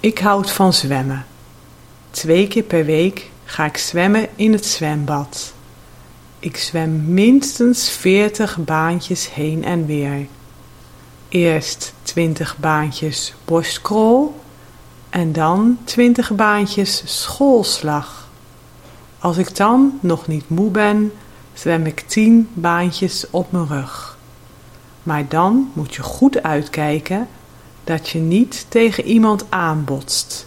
Ik houd van zwemmen. Twee keer per week ga ik zwemmen in het zwembad. Ik zwem minstens 40 baantjes heen en weer. Eerst 20 baantjes borstkrol en dan 20 baantjes schoolslag. Als ik dan nog niet moe ben, zwem ik 10 baantjes op mijn rug. Maar dan moet je goed uitkijken dat je niet tegen iemand aanbotst.